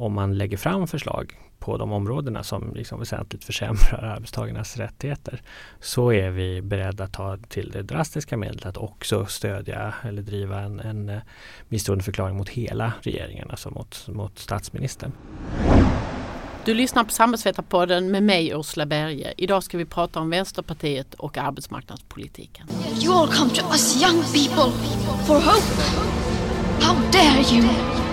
om man lägger fram förslag på de områdena som liksom väsentligt försämrar arbetstagarnas rättigheter så är vi beredda att ta till det drastiska medlet att också stödja eller driva en, en eh, misstroendeförklaring mot hela regeringen, alltså mot, mot statsministern. Du lyssnar på Samhällsvetarpodden med mig Ursula Berge. Idag ska vi prata om Vänsterpartiet och arbetsmarknadspolitiken. You all come to us young people for hope. How dare you!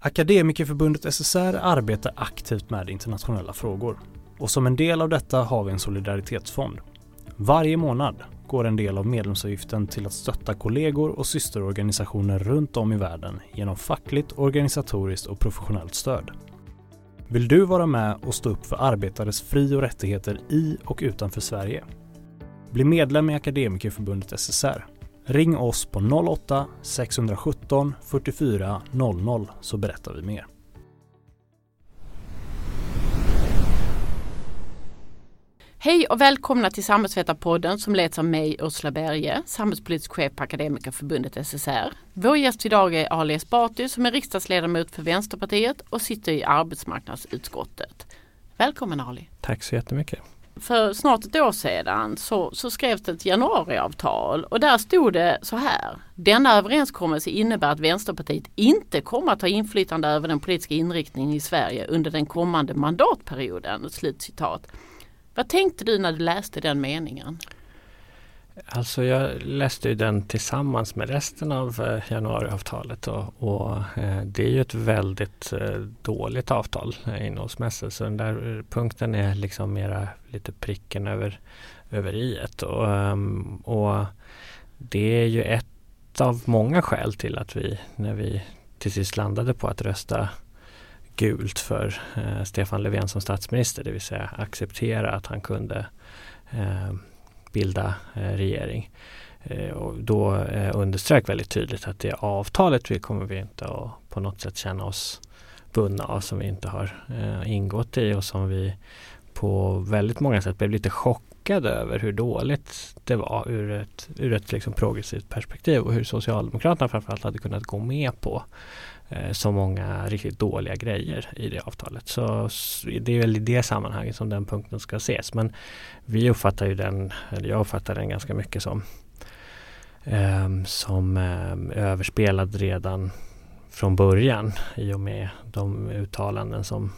Akademikerförbundet SSR arbetar aktivt med internationella frågor och som en del av detta har vi en solidaritetsfond. Varje månad går en del av medlemsavgiften till att stötta kollegor och systerorganisationer runt om i världen genom fackligt, organisatoriskt och professionellt stöd. Vill du vara med och stå upp för arbetares fri och rättigheter i och utanför Sverige? Bli medlem i Akademikerförbundet SSR. Ring oss på 08-617 44 00 så berättar vi mer. Hej och välkomna till Samhällsvetarpodden som leds av mig Ursula Berge, samhällspolitisk chef på Akademikerförbundet SSR. Vår gäst idag är Ali Esbati som är riksdagsledamot för Vänsterpartiet och sitter i arbetsmarknadsutskottet. Välkommen Ali! Tack så jättemycket! För snart ett år sedan så, så skrevs det ett januariavtal och där stod det så här. Denna överenskommelse innebär att Vänsterpartiet inte kommer att ha inflytande över den politiska inriktningen i Sverige under den kommande mandatperioden. Slutcitat. Vad tänkte du när du läste den meningen? Alltså jag läste ju den tillsammans med resten av eh, januariavtalet och, och eh, det är ju ett väldigt eh, dåligt avtal innehållsmässigt. Så den där punkten är liksom mera lite pricken över, över i och, ehm, och det är ju ett av många skäl till att vi när vi till sist landade på att rösta gult för eh, Stefan Löfven som statsminister, det vill säga acceptera att han kunde eh, bilda eh, regering. Eh, och då eh, underströk väldigt tydligt att det avtalet vi kommer vi inte att på något sätt känna oss bundna av som vi inte har ingått i och som vi på väldigt många sätt blev lite chockade över hur dåligt det var ur ett, ur ett liksom progressivt perspektiv och hur Socialdemokraterna framförallt hade kunnat gå med på Eh, så många riktigt dåliga grejer i det avtalet. Så det är väl i det sammanhanget som den punkten ska ses. Men vi uppfattar ju den, eller jag uppfattar den ganska mycket som, ehm, som ehm, överspelad redan från början i och med de uttalanden som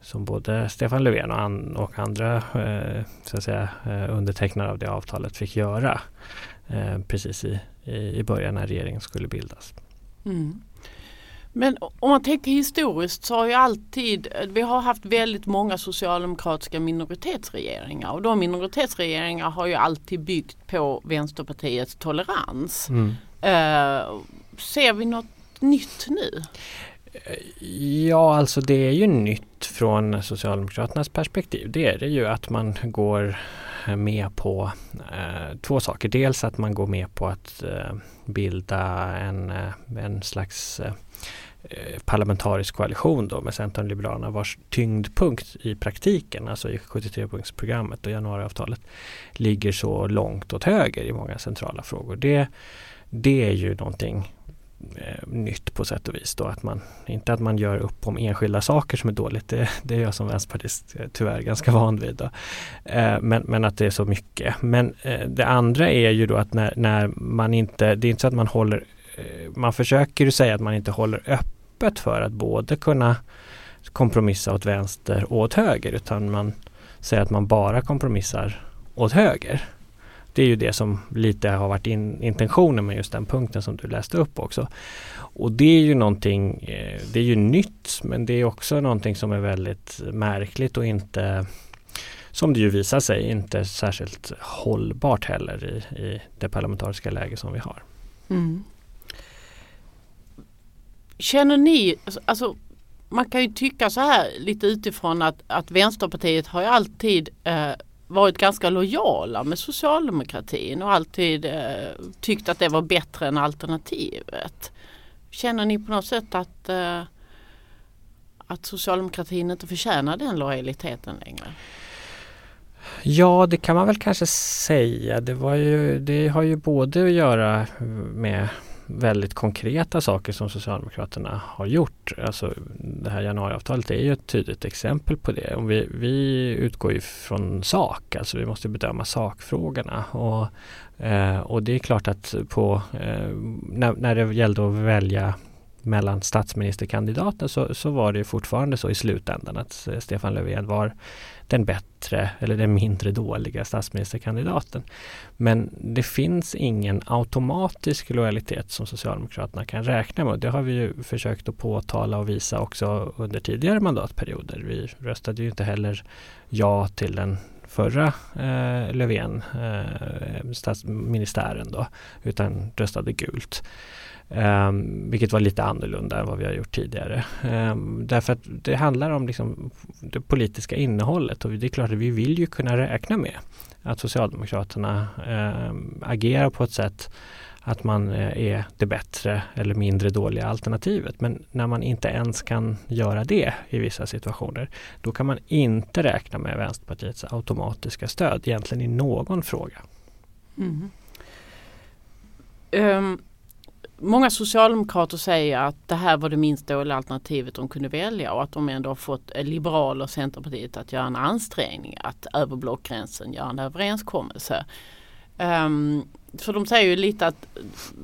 som både Stefan Löfven och, an, och andra eh, så att säga, eh, undertecknare av det avtalet fick göra eh, precis i, i, början när regeringen skulle bildas. Mm. Men om man tänker historiskt så har ju alltid, vi har haft väldigt många socialdemokratiska minoritetsregeringar och de minoritetsregeringar har ju alltid byggt på Vänsterpartiets tolerans. Mm. Uh, ser vi något nytt nu? Ja, alltså det är ju nytt från Socialdemokraternas perspektiv. Det är det ju att man går med på eh, två saker. Dels att man går med på att eh, bilda en, eh, en slags eh, Eh, Eh, parlamentarisk koalition då med Centern och Liberalerna vars tyngdpunkt i praktiken, alltså i 73-punktsprogrammet och januariavtalet, ligger så långt åt höger i många centrala frågor. Det, det är ju någonting eh, nytt på sätt och vis. Då, att man, inte att man gör upp om enskilda saker som är dåligt, det, det är jag som vänsterpartist eh, tyvärr ganska van vid. Då. Eh, men, men att det är så mycket. Men eh, det andra är ju då att när, när man inte, det är inte så att man håller eh, man försöker ju säga att man inte håller öppet öppet för att både kunna kompromissa åt vänster och åt höger utan man säger att man bara kompromissar åt höger. Det är ju det som lite har varit in, intentionen med just den punkten som du läste upp också. Och det är ju någonting, eh, det är ju nytt men det är också någonting som är väldigt märkligt och inte som det ju visar sig inte särskilt hållbart heller i, i det parlamentariska läge som vi har. Mm. Känner ni, alltså, alltså man kan ju tycka så här lite utifrån att, att Vänsterpartiet har ju alltid eh, varit ganska lojala med socialdemokratin och alltid eh, tyckt att det var bättre än alternativet. Känner ni på något sätt att, eh, att socialdemokratin inte förtjänar den lojaliteten längre? Ja, det kan man väl kanske säga. Det, var ju, det har ju både att göra med väldigt konkreta saker som Socialdemokraterna har gjort. Alltså det här januariavtalet är ju ett tydligt exempel på det. Om vi, vi utgår ju från sak, alltså vi måste bedöma sakfrågorna. Och, eh, och det är klart att på, eh, när, när det gällde att välja mellan statsministerkandidaten så, så var det fortfarande så i slutändan att eh, Stefan Löfven var den bättre eller den mindre dåliga statsministerkandidaten. Men det finns ingen automatisk lojalitet som Socialdemokraterna kan räkna med. Det har vi ju försökt att påtala och visa också under tidigare mandatperioder. Vi röstade ju inte heller ja till den förra eh, Löfven, eh, statsministären då, utan röstade gult. Um, vilket var lite annorlunda än vad vi har gjort tidigare. Um, därför att det handlar om liksom det politiska innehållet och det är klart att vi vill ju kunna räkna med att Socialdemokraterna um, agerar på ett sätt att man eh, är det bättre eller mindre dåliga alternativet. Men när man inte ens kan göra det i vissa situationer, då kan man inte räkna med Vänsterpartiets automatiska stöd egentligen i någon fråga. Mm. Um, Många socialdemokrater säger att det här var det minst dåliga alternativet de kunde välja och att de ändå har fått eh, Liberaler och Centerpartiet att göra en ansträngning att över blockgränsen göra en överenskommelse. Ehm, um, för de säger ju lite att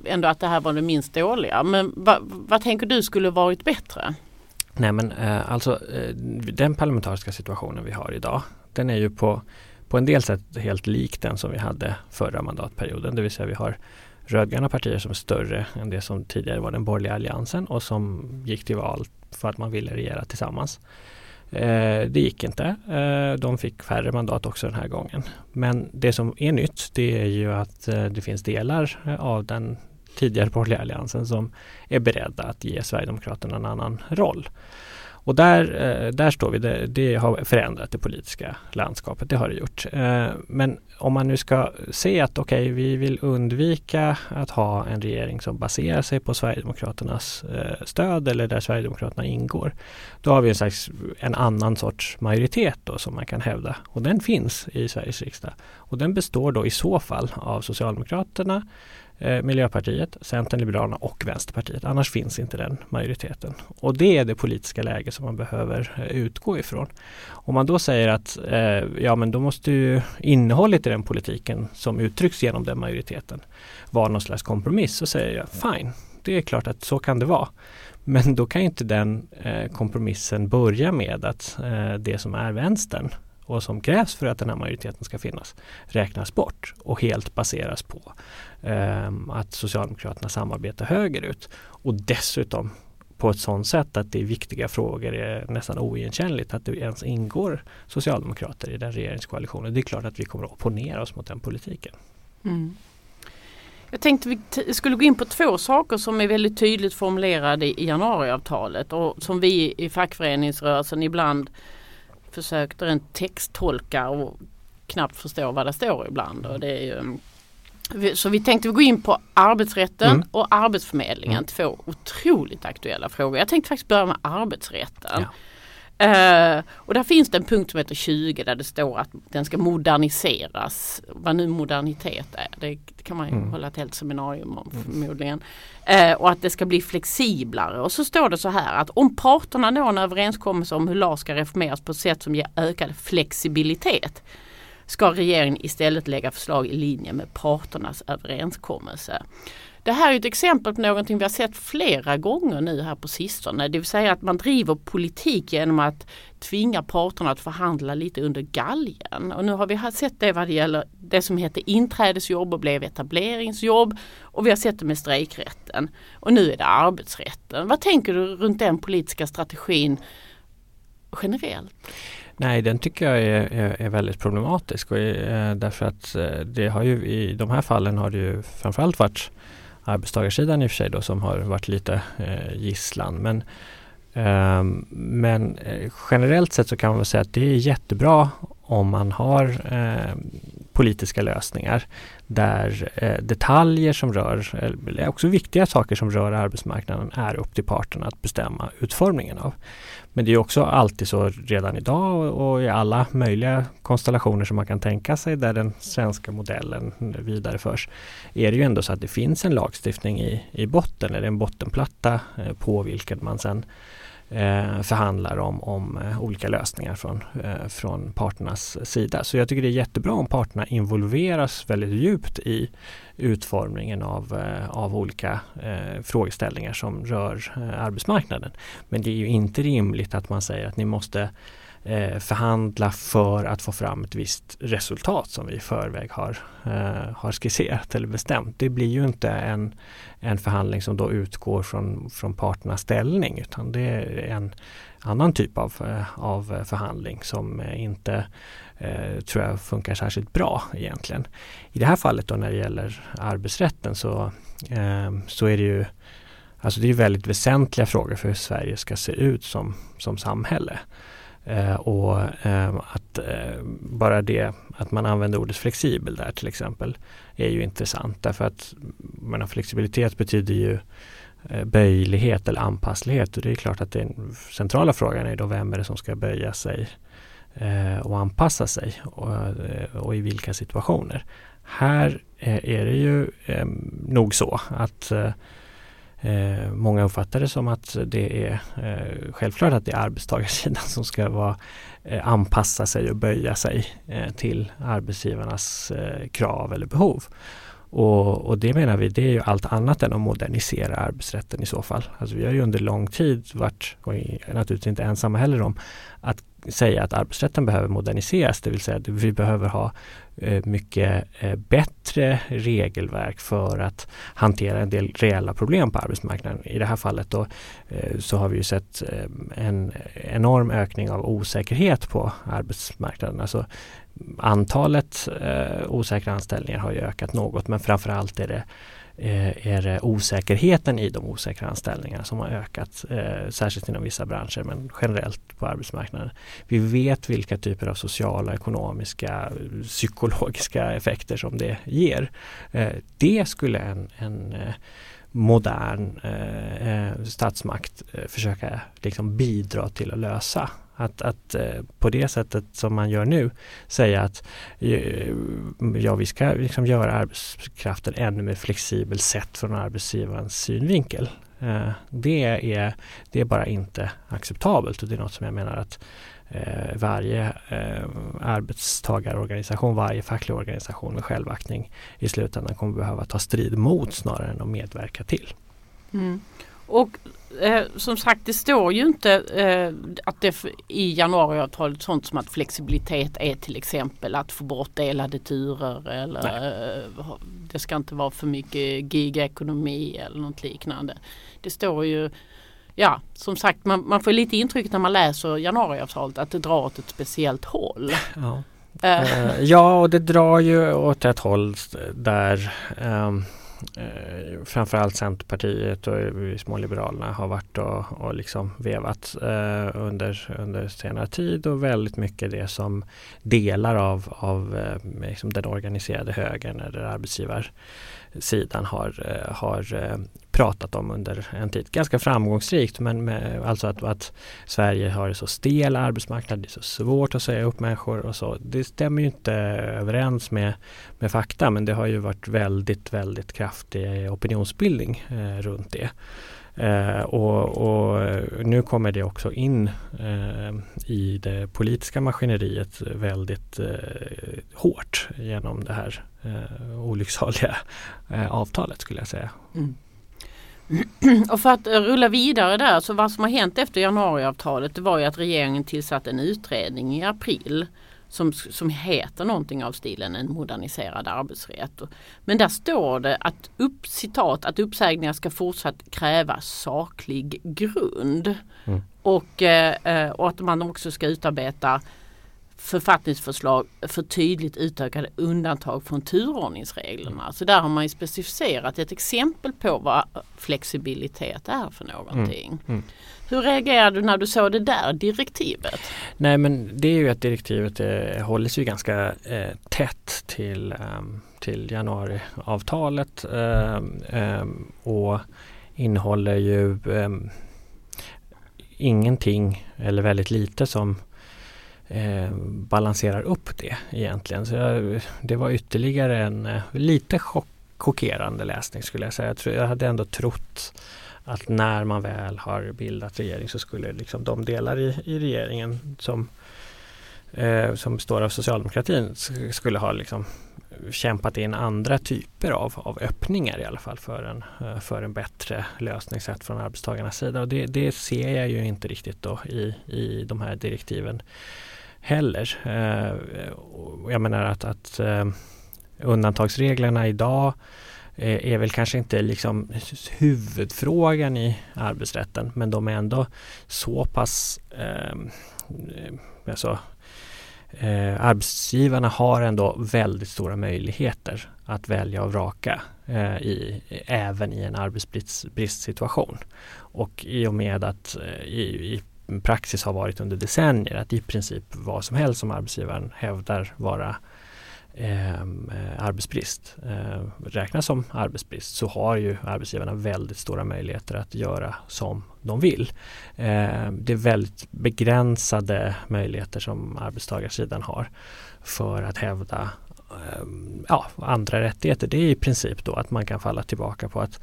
ändå att det här var det minst dåliga. Men va, vad tänker du skulle varit bättre? Nej men eh, alltså eh, den parlamentariska situationen vi har idag den är ju på, på en del sätt helt lik den som vi hade förra mandatperioden. Det vill säga vi har rödgröna partier som är större än det som tidigare var den borgerliga alliansen och som gick till val för att man ville regera tillsammans. Eh, det gick inte. Eh, de fick färre mandat också den här gången. Men det som är nytt det är ju att eh, det finns delar eh, av den tidigare borgerliga alliansen som är beredda att ge Sverigedemokraterna en annan roll. Och där, eh, där står vi. Det, det, har förändrat det politiska landskapet. Det har det gjort. Eh, men om man nu ska se att okej, okay, vi vill undvika att ha en regering som baserar sig på Sverigedemokraternas eh, stöd eller där Sverigedemokraterna ingår. Då har vi en, slags, en annan sorts majoritet då som man kan hävda och den finns i Sveriges riksdag. Och den består då i så fall av Socialdemokraterna, Eh, Miljöpartiet, Centern, Liberalerna och Vänsterpartiet. Annars finns inte den majoriteten. Och det är det politiska läge som man behöver eh, utgå ifrån. Om man då säger att eh, ja men då måste ju innehållet i den politiken som uttrycks genom den majoriteten vara någon slags kompromiss så säger jag fine, det är klart att så kan det vara. Men då kan inte den eh, kompromissen börja med att eh, det som är vänstern och som krävs för att den här majoriteten ska finnas räknas bort och helt baseras på Ehm, att Socialdemokraterna samarbetar högerut. Och dessutom på ett sådant sätt att det är viktiga frågor är nästan oigenkännligt att det ens ingår socialdemokrater i den regeringskoalitionen. Det är klart att vi kommer att opponera oss mot den politiken. Mm. Jag tänkte vi skulle gå in på två saker som är väldigt tydligt formulerade i januariavtalet och som vi i fackföreningsrörelsen ibland försökte rent texttolka och knappt förstå vad det står ibland. Och det är ju, mm, så vi tänkte gå in på arbetsrätten mm. och arbetsförmedlingen. Mm. Två otroligt aktuella frågor. Jag tänkte faktiskt börja med arbetsrätten. Ja. Uh, och där finns det en punkt som heter 20 där det står att den ska moderniseras. Vad nu modernitet är, det, kan man ju mm. hålla ett helt seminarium om mm. förmodligen. Uh, och att det ska bli flexiblare. Och så står det så här att om parterna når en överenskommelse om hur LAS ska reformeras på ett sätt som ger ökad flexibilitet ska regeringen istället lägga förslag i linje med parternas överenskommelse. Det här är ett exempel på någonting vi har sett flera gånger nu här på sistone. Det vill säga att man driver politik genom att tvinga parterna att förhandla lite under galgen. Och nu har vi sett det vad det gäller det som heter inträdesjobb och blev etableringsjobb. Och vi har sett det med strejkrätten. Och nu är det arbetsrätten. Vad tänker du runt den politiska strategin generellt? Nej, den tycker jag är, är, är väldigt problematisk och är, därför att eh, det har ju i de här fallen har det ju framförallt varit arbetstagarsidan i och för sig då som har varit lite eh, gisslan. Men ehm, eh, men generellt sett så kan man väl säga att det är jättebra om man har eh, politiska lösningar där eh, detaljer som rör, eller också viktiga saker som rör arbetsmarknaden är upp till parterna att bestämma utformningen av. Men det är också alltid så redan idag och, i alla möjliga konstellationer som man kan tänka sig där den svenska modellen vidareförs. Är det ju ändå så att det finns en lagstiftning i, i botten eller en bottenplatta eh, på vilken man sen eh, förhandlar om, om eh, olika lösningar från, eh, från parternas sida. Så jag tycker det är jättebra om parterna involveras väldigt djupt i utformningen av, eh, av olika eh, frågeställningar som rör eh, arbetsmarknaden. Men det är ju inte rimligt att man säger att ni måste eh, förhandla för att få fram ett visst resultat som vi i förväg har, eh, har skisserat eller bestämt. Det blir ju inte en, en förhandling som då utgår från, från parternas ställning utan det är en annan typ av, eh, av förhandling som eh, inte eh, tror jag funkar särskilt bra egentligen. I det här fallet då när det gäller arbetsrätten så, eh, så är det ju Alltså det är väldigt väsentliga frågor för hur Sverige ska se ut som, som samhälle. Eh, och eh, att eh, bara det att man använder ordet flexibel där till exempel är ju intressant därför att menar, flexibilitet betyder ju eh, böjlighet eller anpasslighet och det är klart att den centrala frågan är då vem är det som ska böja sig eh, och anpassa sig och, eh, och, i vilka situationer. Här eh, är det ju eh, nog så att eh, Eh, många uppfattar det som att det är eh, självklart att det är arbetstagarsidan som ska vara, eh, anpassa sig och böja sig eh, till arbetsgivarnas eh, krav eller behov. Och, och, det menar vi, det är ju allt annat än att modernisera arbetsrätten i så fall. Alltså vi har ju under lång tid varit, och naturligtvis inte ensamma heller om, att säga att arbetsrätten behöver moderniseras, det vill säga att vi behöver ha eh, Eh, mycket eh, bättre regelverk för att hantera en del reella problem på arbetsmarknaden. I det här fallet då eh, så har vi ju sett en enorm ökning av osäkerhet på arbetsmarknaden. Alltså antalet osäkra anställningar har ju ökat något men framförallt är det Eh, är det osäkerheten i de osäkra anställningarna som har ökat, eh, särskilt inom vissa branscher men generellt på arbetsmarknaden. Vi vet vilka typer av sociala, ekonomiska, psykologiska effekter som det ger. Eh, det skulle en, en eh, modern eh, eh statsmakt försöka liksom bidra till att lösa. Att, att eh, på det sättet som man gör nu säga att eh, ja, vi ska liksom göra arbetskraften ännu mer flexibel sett från arbetsgivarens synvinkel. Eh, det, är, det är bara inte acceptabelt och det är något som jag menar att varje arbetstagarorganisation, varje facklig organisation med självaktning i slutändan kommer behöva ta strid mot snarare än att medverka till. Mm. Och eh, som sagt det står ju inte eh, att det i januariavtalet sånt som att flexibilitet är till exempel att få bort delade turer eller eh, det ska inte vara för mycket gigekonomi eller något liknande. Det står ju Ja, som sagt man, man får lite intryck när man läser januariavtalet att det drar åt ett speciellt håll. Ja, uh. ja och det drar ju åt ett håll där um, eh, framförallt Centerpartiet och småliberalerna små Liberalerna har varit och, och liksom vevat eh, under, under senare tid och väldigt mycket det som delar av, av eh, liksom den organiserade högern eller sidan har, eh, har eh, pratat om under en tid. Ganska framgångsrikt men med, alltså att, att Sverige har en så stel arbetsmarknad, det är så svårt att säga upp människor och så. Det stämmer ju inte överens med, med fakta men det har ju varit väldigt, väldigt kraftig opinionsbildning eh, runt det. Eh, och, och, nu kommer det också in eh, i det politiska maskineriet väldigt eh, hårt genom det här eh, olycksaliga eh, avtalet skulle jag säga. Mm. Och för att rulla vidare där, så vad som har hänt efter januariavtalet det var ju att regeringen tillsatte en utredning i april som, som heter någonting av stilen en moderniserad arbetsrätt. Men där står det att, upp, citat, att uppsägningar ska fortsatt kräva saklig grund. Mm. Och, eh, och att man också ska utarbeta författningsförslag för tydligt utökade undantag från turordningsreglerna. Så där har man ju specificerat ett exempel på vad flexibilitet är för någonting. Mm. Mm. Hur reagerade du när du såg det där direktivet? Nej men det är ju att direktivet eh, håller sig ganska eh, tätt till, eh, till januariavtalet eh, och innehåller ju ehm, ingenting eller väldigt lite som eh, balanserar upp det egentligen. Så jag, det var ytterligare en eh, lite chock, chockerande läsning skulle jag säga. Jag, tror, jag hade ändå trott att när man väl har bildat regering så skulle liksom de delar i, i regeringen som, eh, som består av socialdemokratin skulle ha liksom kämpat in andra typer av, av öppningar i alla fall för en, eh, för en bättre lösningssätt från arbetstagarnas sida. Och det, det ser jag ju inte riktigt då i, i de här direktiven heller. Eh, jag menar att, att eh, undantagsreglerna idag är väl kanske inte liksom huvudfrågan i arbetsrätten men de är ändå så pass eh, alltså, eh, arbetsgivarna har ändå väldigt stora möjligheter att välja och vraka eh, i, även i en arbetsbristsituation. Och i och med att eh, i, i praxis har varit under decennier att i princip vad som helst som arbetsgivaren hävdar vara Ehm, eh, arbetsbrist eh, räknas som arbetsbrist så har ju arbetsgivarna väldigt stora möjligheter att göra som de vill. Eh, det är väldigt begränsade möjligheter som arbetstagarsidan har för att hävda eh, ja, andra rättigheter. Det är i princip då att man kan falla tillbaka på att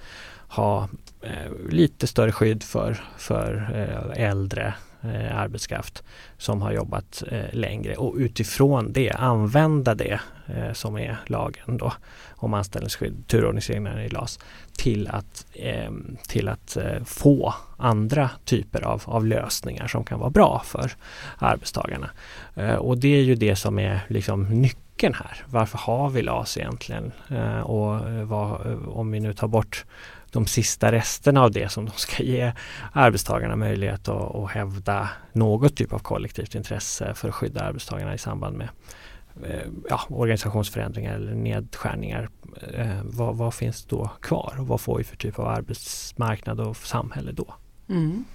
ha eh, lite större skydd för, för eh, äldre eh, arbetskraft som har jobbat eh, längre och utifrån det använda det eh, som är lagen då om anställningsskydd, turordningsreglerna i LAS till att, eh, till att eh, få andra typer av, av lösningar som kan vara bra för arbetstagarna. Eh, och det är ju det som är liksom nyckeln här. Varför har vi LAS egentligen? Eh, och eh, vad, eh, om vi nu tar bort de sista resterna av det som de ska ge arbetstagarna möjlighet att, att hävda något typ av kollektivt intresse för att skydda arbetstagarna i samband med eh, ja, organisationsförändringar eller nedskärningar. Eh, vad, vad, finns då kvar och vad får vi för typ av arbetsmarknad och samhälle då? Mm.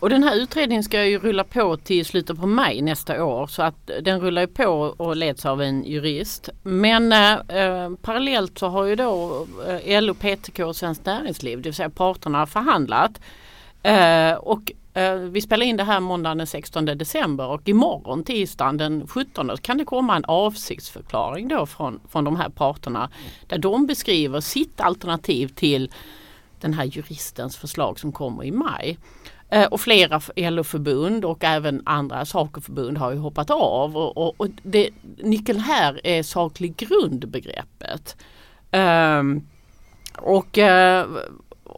Och den här utredningen ska ju rulla på till slutet på maj nästa år så att den rullar på och leds av en jurist. Men eh, parallellt så har ju då eh, LO, PTK och Svenskt Näringsliv, det vill säga parterna, förhandlat. Eh, och eh, vi spelar in det här måndagen den 16 december och imorgon tisdagen den 17 kan det komma en avsiktsförklaring då från, från de här parterna där de beskriver sitt alternativ till den här juristens förslag som kommer i maj. Eh, och flera LO-förbund och även andra sakerförbund har ju hoppat av. Och, och, och det, nyckeln här är saklig grund-begreppet. Um, och, eh,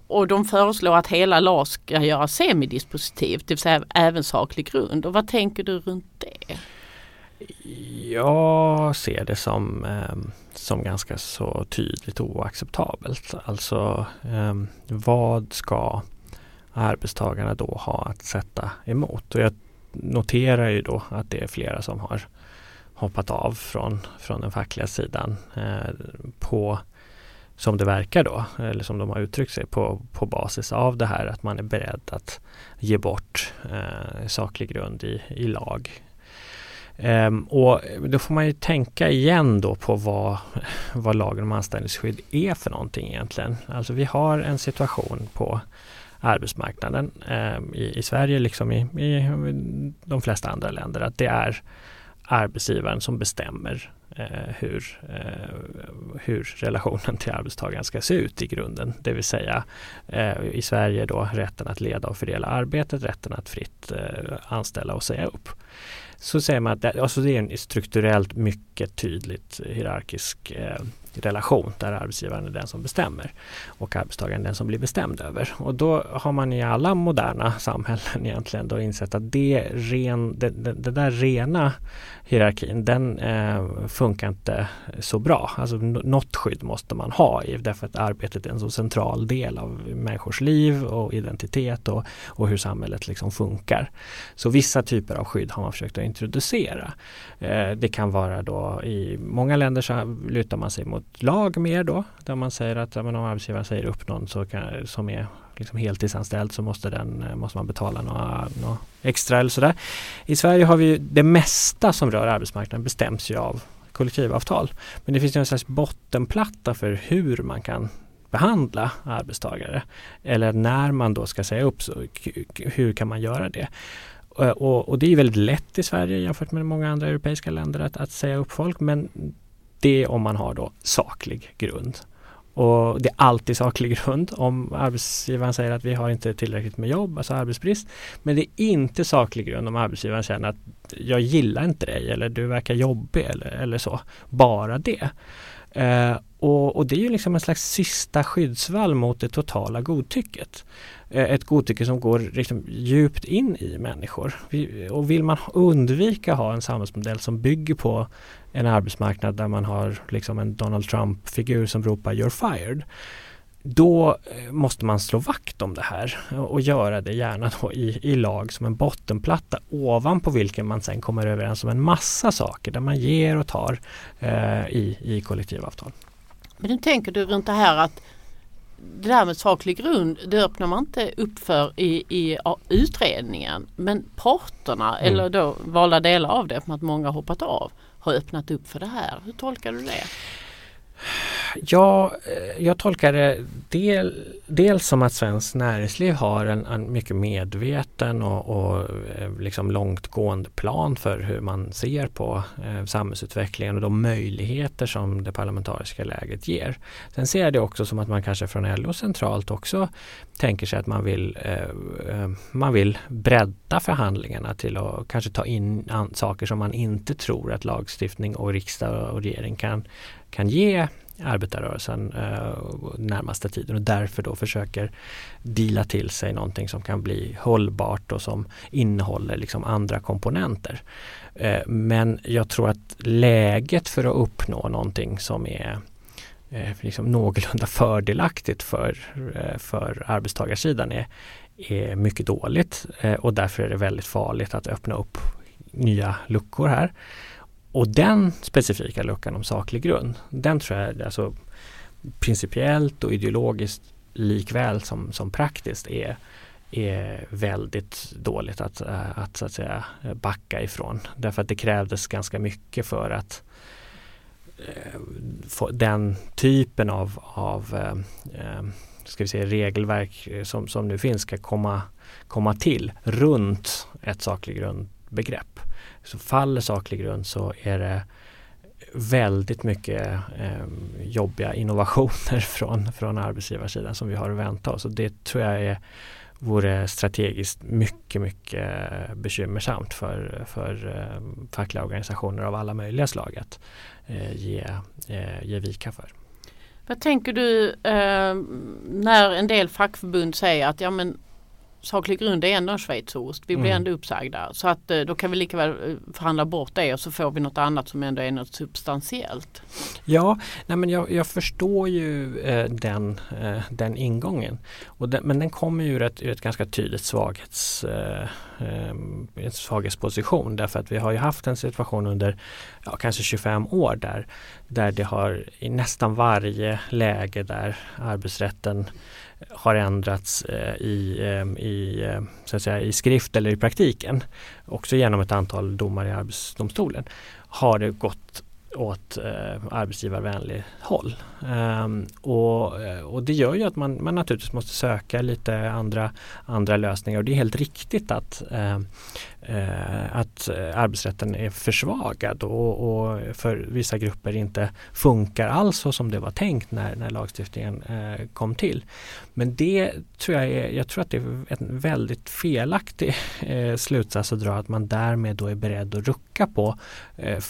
och de föreslår att hela LAS ska göras semidispositivt, det vill säga även saklig grund. Och vad tänker du runt det? Jag ser det som, ehm, som ganska så tydligt oacceptabelt. Alltså ehm, vad ska arbetstagarna då ha att sätta emot. Och jag noterar ju då att det är flera som har hoppat av från, från den fackliga sidan eh, på som det verkar då, eller som de har uttryckt sig på, på basis av det här att man är beredd att ge bort eh, saklig grund i, i lag. Um, och då får man ju tänka igen då på vad, vad lagen om anställningsskydd är för någonting egentligen. Alltså vi har en situation på arbetsmarknaden eh, i, i, Sverige liksom i, i, de flesta andra länder att det är arbetsgivaren som bestämmer eh, hur, eh, hur relationen till arbetstagaren ska se ut i grunden. Det vill säga eh, i Sverige då rätten att leda och fördela arbetet, rätten att fritt eh, anställa och säga upp. Så säger man att det, alltså det är en strukturellt mycket tydligt hierarkisk eh, relation där arbetsgivaren är den som bestämmer och arbetstagaren den som blir bestämd över. Och då har man i alla moderna samhällen egentligen då insett att det, ren, det, det, det där rena hierarkin den eh, funkar inte så bra. Alltså något skydd måste man ha i därför att arbetet är en så central del av människors liv och identitet och, och hur samhället liksom funkar. Så vissa typer av skydd har har man försökt att introducera. Eh, det kan vara då i många länder så lutar man sig mot lag mer då där man säger att ja, om arbetsgivaren säger upp någon så kan, som är liksom heltidsanställd så måste, den, eh, måste man betala några, några extra eller sådär. I Sverige har vi det mesta som rör arbetsmarknaden bestäms ju av kollektivavtal. Men det finns ju en slags bottenplatta för hur man kan behandla arbetstagare. Eller när man då ska säga upp, så hur kan man göra det? Eh, och, och, det är väldigt lätt i Sverige jämfört med många andra europeiska länder att, att säga upp folk men det är om man har då saklig grund. Och det är alltid saklig grund om arbetsgivaren säger att vi har inte tillräckligt med jobb, alltså arbetsbrist. Men det är inte saklig grund om arbetsgivaren känner att jag gillar inte dig eller du verkar jobbig eller, eller så. Bara det. Eh, och, och, det är ju liksom en slags sista skyddsvall mot det totala godtycket. Eh, ett godtycke som går liksom djupt in i människor. Och vill man undvika ha en samhällsmodell som bygger på en arbetsmarknad där man har liksom en Donald Trump-figur som ropar “You're fired” då eh, måste man slå vakt om det här och göra det gärna då i, i lag som en bottenplatta ovanpå vilken man sen kommer överens om en massa saker där man ger och tar eh, i, i kollektivavtal. Men nu tänker du runt det här att det där med saklig grund det öppnar man inte upp för i, i utredningen men parterna mm. eller då valda delar av det, för att många har hoppat av, har öppnat upp för det här. Hur tolkar du det? Ja, eh, jag tolkar det del, dels som att Svenskt Näringsliv har en, en mycket medveten och, och eh, liksom långtgående plan för hur man ser på eh, samhällsutvecklingen och de möjligheter som det parlamentariska läget ger. Sen ser jag det också som att man kanske från LO centralt också tänker sig att man vill, eh, eh, man vill bredda förhandlingarna till att kanske ta in saker som man inte tror att lagstiftning och riksdag och regering kan, kan ge arbetarrörelsen eh, närmaste tiden och därför då försöker dela till sig någonting som kan bli hållbart och som innehåller liksom andra komponenter. Eh, men jag tror att läget för att uppnå någonting som är eh, liksom någorlunda fördelaktigt för, eh, för arbetstagarsidan är, är mycket dåligt eh, och därför är det väldigt farligt att öppna upp nya luckor här. Och den specifika luckan om saklig grund, den tror jag alltså principiellt och ideologiskt likväl som, som praktiskt är, är väldigt dåligt att, att, så att säga, backa ifrån. Därför att det krävdes ganska mycket för att eh, den typen av, av eh, eh, ska vi säga, regelverk som, som nu finns ska komma, komma till runt ett saklig grundbegrepp. Så faller saklig grund så är det väldigt mycket eh, jobbiga innovationer från, från arbetsgivarsidan som vi har att vänta oss. Och det tror jag är, vore strategiskt mycket, mycket bekymmersamt för, för eh, fackliga organisationer av alla möjliga slag att eh, ge, eh, ge vika för. Vad tänker du eh, när en del fackförbund säger att ja, men saklig grund är ändå en schweizerost. Vi blir mm. ändå uppsagda. Så att eh, då kan vi lika väl eh, förhandla bort det och så får vi något annat som ändå är något substantiellt. Ja, nej men jag, jag förstår ju eh, den, eh, den ingången. Och den, men den kommer ju ur ett, ur ett ganska tydligt svaghets, eh, eh, svaghetsposition. Därför att vi har ju haft en situation under ja, kanske 25 år där, där det har i nästan varje läge där arbetsrätten har ändrats eh, i, eh, i, eh, så att säga, i skrift eller i praktiken, också genom ett antal domar i Arbetsdomstolen, har det gått åt eh, arbetsgivarvänlig håll. Um, och, eh, och det gör ju att man, man naturligtvis måste söka lite andra, andra lösningar och det är helt riktigt att eh, eh, att eh, arbetsrätten är försvagad och, och, för vissa grupper inte funkar alls så som det var tänkt när, när lagstiftningen eh, kom till. Men det tror jag är, jag tror att det är en väldigt felaktig eh, slutsats att dra att man därmed då är beredd att rucka på eh, eh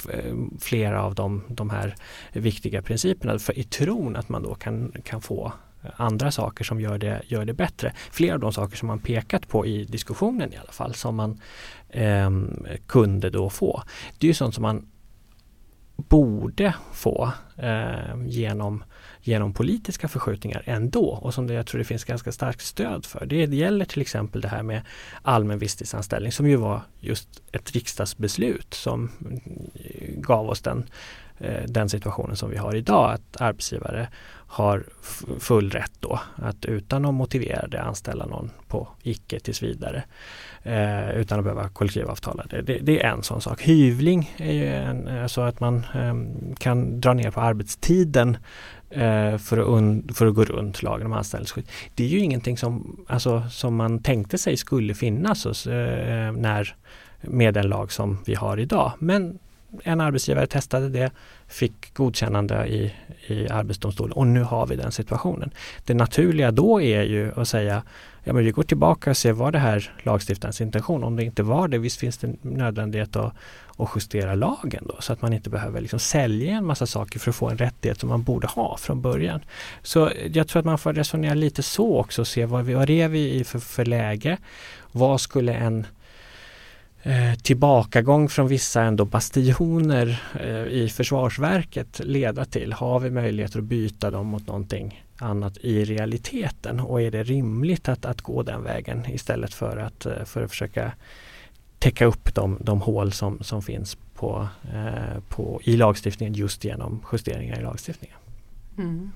flera av de, de här viktiga principerna för i tron att man då kan, kan få andra saker som gör det, gör det bättre. Flera av de saker som man pekat på i diskussionen i alla fall som man eh, kunde då få. Det är ju sånt som man borde få eh, genom, genom politiska förskjutningar ändå och som det, jag tror det finns ganska starkt stöd för. Det, det gäller till exempel det här med allmän visstidsanställning som ju var just ett riksdagsbeslut som gav oss den Eh, den situationen som vi har idag att arbetsgivare har full rätt då att utan att motivera det anställa någon på icke tills vidare eh, utan att behöva kollektivavtala. Det, det, det, är en sån sak. Hyvling är ju en, eh, så att man eh, kan dra ner på arbetstiden eh, för, att und, för att gå runt lagen om anställningsskydd. Det är ju ingenting som, alltså, som man tänkte sig skulle finnas hos, eh, när med den lag som vi har idag. Men en arbetsgivare testade det, fick godkännande i, i Arbetsdomstolen och nu har vi den situationen. Det naturliga då är ju att säga ja men vi går tillbaka och ser var det här lagstiftarens intention? Om det inte var det, visst finns det nödvändighet att, att justera lagen då så att man inte behöver liksom sälja en massa saker för att få en rättighet som man borde ha från början. Så jag tror att man får resonera lite så också och se vad, vi, vad är vi i för, för läge? Vad skulle en eh, tillbakagång från vissa ändå bastioner eh, i Försvarsverket leda till? Har vi möjligheter att byta dem mot någonting annat i realiteten? Och är det rimligt att, att gå den vägen istället för att, eh, för att försöka täcka upp de, de hål som, som finns på, eh, på, i lagstiftningen just genom justeringar i lagstiftningen. Mm.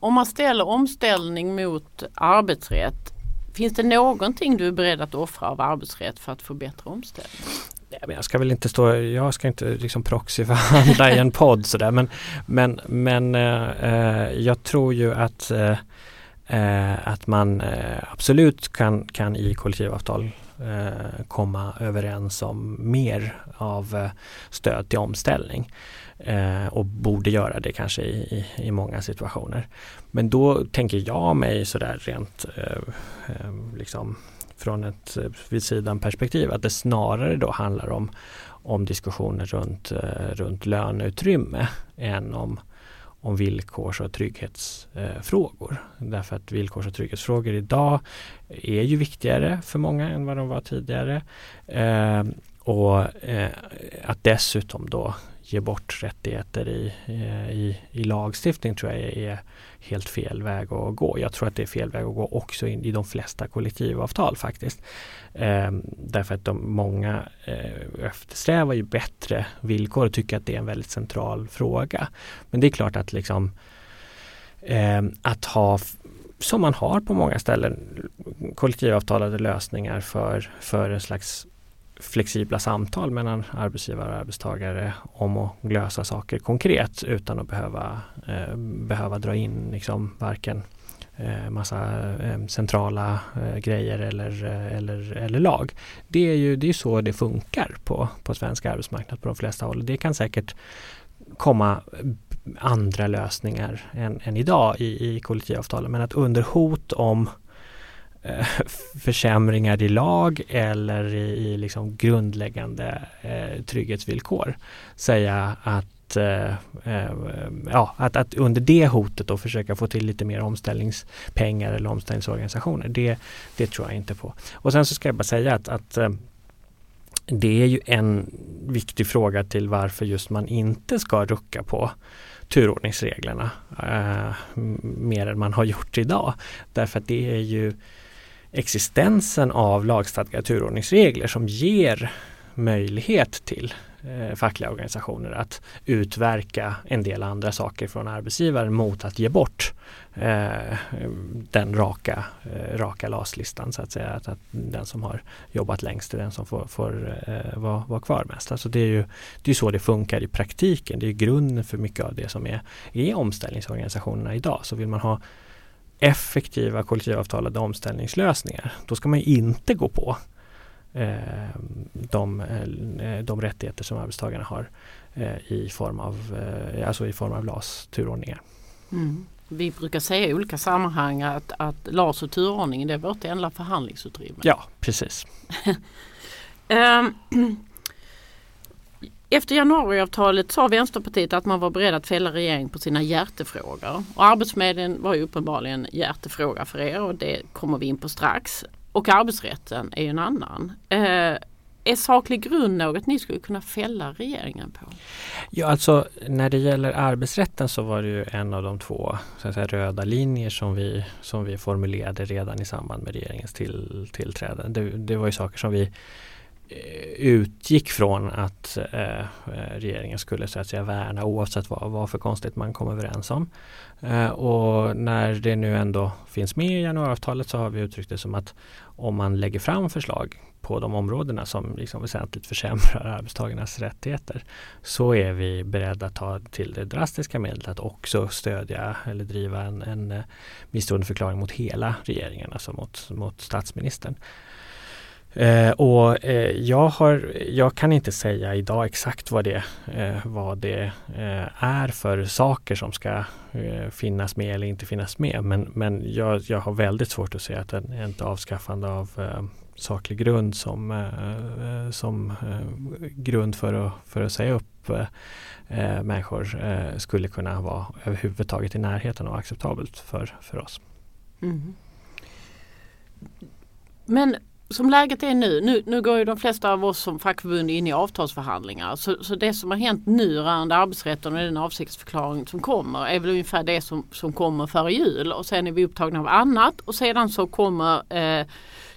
Om man ställer omställning mot arbetsrätt Finns det någonting du är beredd att offra av arbetsrätt för att få bättre omställning? jag ska väl inte stå, jag ska inte liksom proxyförhandla i en podd sådär men, men, men eh, jag tror ju att, eh, eh att man eh, absolut kan, kan i kollektivavtal eh, komma överens om mer av eh, stöd till omställning eh, och borde göra det kanske i, i, i, många situationer. Men då tänker jag mig sådär rent eh, eh liksom från ett eh, vid sidan perspektiv att det snarare då handlar om, om diskussioner runt, eh, runt löneutrymme än om om villkors och trygghetsfrågor. Därför att villkors och trygghetsfrågor idag är ju viktigare för många än vad de var tidigare. Eh, och eh, att dessutom då ge bort rättigheter i, eh, i, i lagstiftning tror jag är helt fel väg att gå. Jag tror att det är fel väg att gå också in i de flesta kollektivavtal faktiskt. Ehm, därför att de många eh, eftersträvar ju bättre villkor och tycker att det är en väldigt central fråga. Men det är klart att liksom eh, att ha som man har på många ställen kollektivavtalade lösningar för, för en slags flexibla samtal mellan arbetsgivare och arbetstagare om att lösa saker konkret utan att behöva, eh, behöva dra in liksom varken eh, massa eh, centrala eh, grejer eller, eh, eller, eller lag. Det är ju det är så det funkar på, på svensk arbetsmarknad på de flesta håll. Det kan säkert komma andra lösningar än, än idag i, i kollektivavtalen men att under hot om Eh, försämringar i lag eller i, i liksom grundläggande eh, trygghetsvillkor säga att eh, eh, ja, att, att, under det hotet då försöka få till lite mer omställningspengar eller omställningsorganisationer. Det, det tror jag inte på. Och sen så ska jag bara säga att, att eh, det är ju en viktig fråga till varför just man inte ska rucka på turordningsreglerna eh, mer än man har gjort idag. Därför att det är ju existensen av lagstadgade turordningsregler som ger möjlighet till eh, fackliga organisationer att utverka en del andra saker från arbetsgivaren mot att ge bort eh, den raka, eh, raka LAS-listan så att säga. Att, att, den som har jobbat längst är den som får, får eh, vara, vara kvar mest. Alltså det är ju det är så det funkar i praktiken. Det är grunden för mycket av det som är, är omställningsorganisationerna idag. Så vill man ha effektiva kollektivavtalade omställningslösningar. Då ska man inte gå på eh, de, eh, de rättigheter som arbetstagarna har eh, i form av, eh, alltså i form av LAS turordningar. Mm. Vi brukar säga i olika sammanhang att, att LAS och turordningen det är vårt enda förhandlingsutrymme. Ja, precis. um, Efter januariavtalet sa Vänsterpartiet att man var beredd att fälla regeringen på sina hjärtefrågor. Och Arbetsförmedlingen var ju uppenbarligen hjärtefråga för er och det kommer vi in på strax. Och arbetsrätten är ju en annan. Eh, är saklig grund något ni skulle kunna fälla regeringen på? Ja, alltså när det gäller arbetsrätten så var det ju en av de två så att säga, röda linjer som vi, som vi formulerade redan i samband med regeringens till, tillträde. Det, det var ju saker som vi Eh, utgick från att eh, eh, regeringen skulle så att säga värna oavsett vad, vad för konstigt man kom överens om. Eh, och när det nu ändå finns med i januariavtalet så har vi uttryckt det som att om man lägger fram förslag på de områdena som liksom väsentligt försämrar arbetstagarnas rättigheter så är vi beredda att ta till det drastiska medlet att också stödja eller driva en, en eh, misstroendeförklaring mot hela regeringen, alltså mot, mot statsministern. Eh, och eh, jag, har, jag kan inte säga idag exakt vad det, eh, vad det eh, är för saker som ska eh, finnas med eller inte finnas med. Men, men jag, jag har väldigt svårt att se att en, ett avskaffande av eh, saklig grund som, eh, som eh, grund för att, för att säga upp eh, människor skulle kunna vara överhuvudtaget i närheten av acceptabelt för, för oss. Mm. Men som läget är nu, nu, nu går ju de flesta av oss som fackförbund in i avtalsförhandlingar. Så, så det som har hänt nu rörande arbetsrätten och den avsiktsförklaring som kommer är väl ungefär det som, som kommer före jul och sen är vi upptagna av annat och sedan så kommer eh,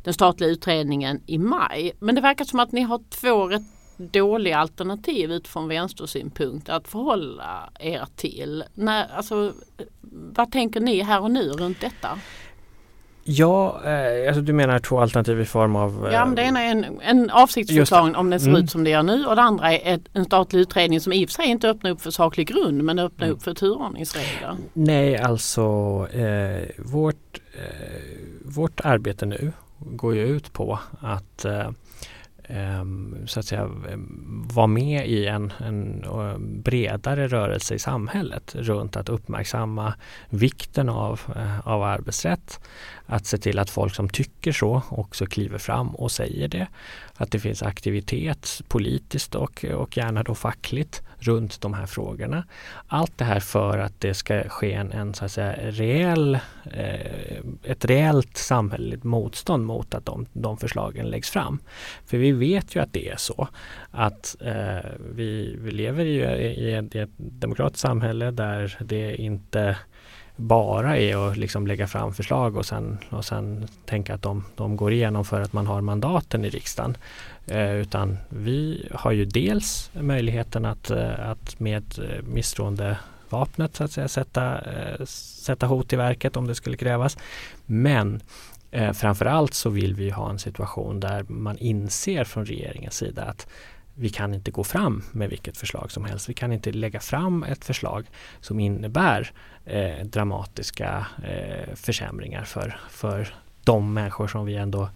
den statliga utredningen i maj. Men det verkar som att ni har två rätt dåliga alternativ utifrån vänstersynpunkt att förhålla er till. När, alltså, vad tänker ni här och nu runt detta? Ja, eh, alltså du menar två alternativ i form av? Eh, ja, men det ena är en, en avsiktsförklaring om den ser mm. ut som det gör nu och det andra är ett, en statlig utredning som i och för sig inte öppnar upp för saklig grund men öppnar mm. upp för turordningsregler. Nej, alltså eh, vårt, eh, vårt arbete nu går ju ut på att eh, så att säga vara med i en, en bredare rörelse i samhället runt att uppmärksamma vikten av, av arbetsrätt. Att se till att folk som tycker så också kliver fram och säger det. Att det finns aktivitet politiskt och, och gärna då fackligt runt de här frågorna. Allt det här för att det ska ske en, en så att säga, reell, eh, ett reellt samhälleligt motstånd mot att de, de förslagen läggs fram. För vi vet ju att det är så att eh, vi, vi lever ju i, ett, i ett demokratiskt samhälle där det inte bara är att liksom lägga fram förslag och sen, och sen tänka att de, de går igenom för att man har mandaten i riksdagen. Eh, utan vi har ju dels möjligheten att, eh, att med eh, misstroende misstroendevapnet så att säga, sätta, eh, sätta hot i verket om det skulle krävas. Men eh, framförallt så vill vi ha en situation där man inser från regeringens sida att vi kan inte gå fram med vilket förslag som helst. Vi kan inte lägga fram ett förslag som innebär eh, dramatiska eh, försämringar för, för de människor som vi ändå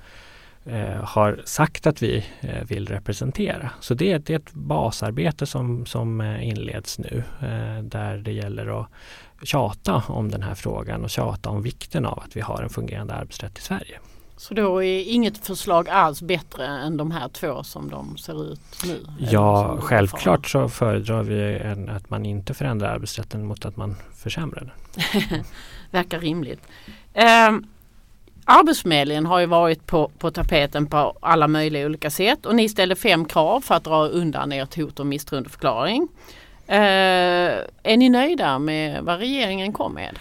eh, har sagt att vi eh, vill representera. Så det, det, är ett basarbete som, som eh, inleds nu eh, där det gäller att tjata om den här frågan och tjata om vikten av att vi har en fungerande arbetsrätt i Sverige. Så då är inget förslag alls bättre än de här två som de ser ut nu? Ja, självklart så föredrar vi en, att man inte förändrar arbetsrätten mot att man försämrar den. Verkar rimligt. Eh, Arbetsförmedlingen har ju varit på, på tapeten på alla möjliga olika sätt och ni ställde fem krav för att dra undan ert hot om misstroendeförklaring. Eh, är ni nöjda med vad regeringen kom med?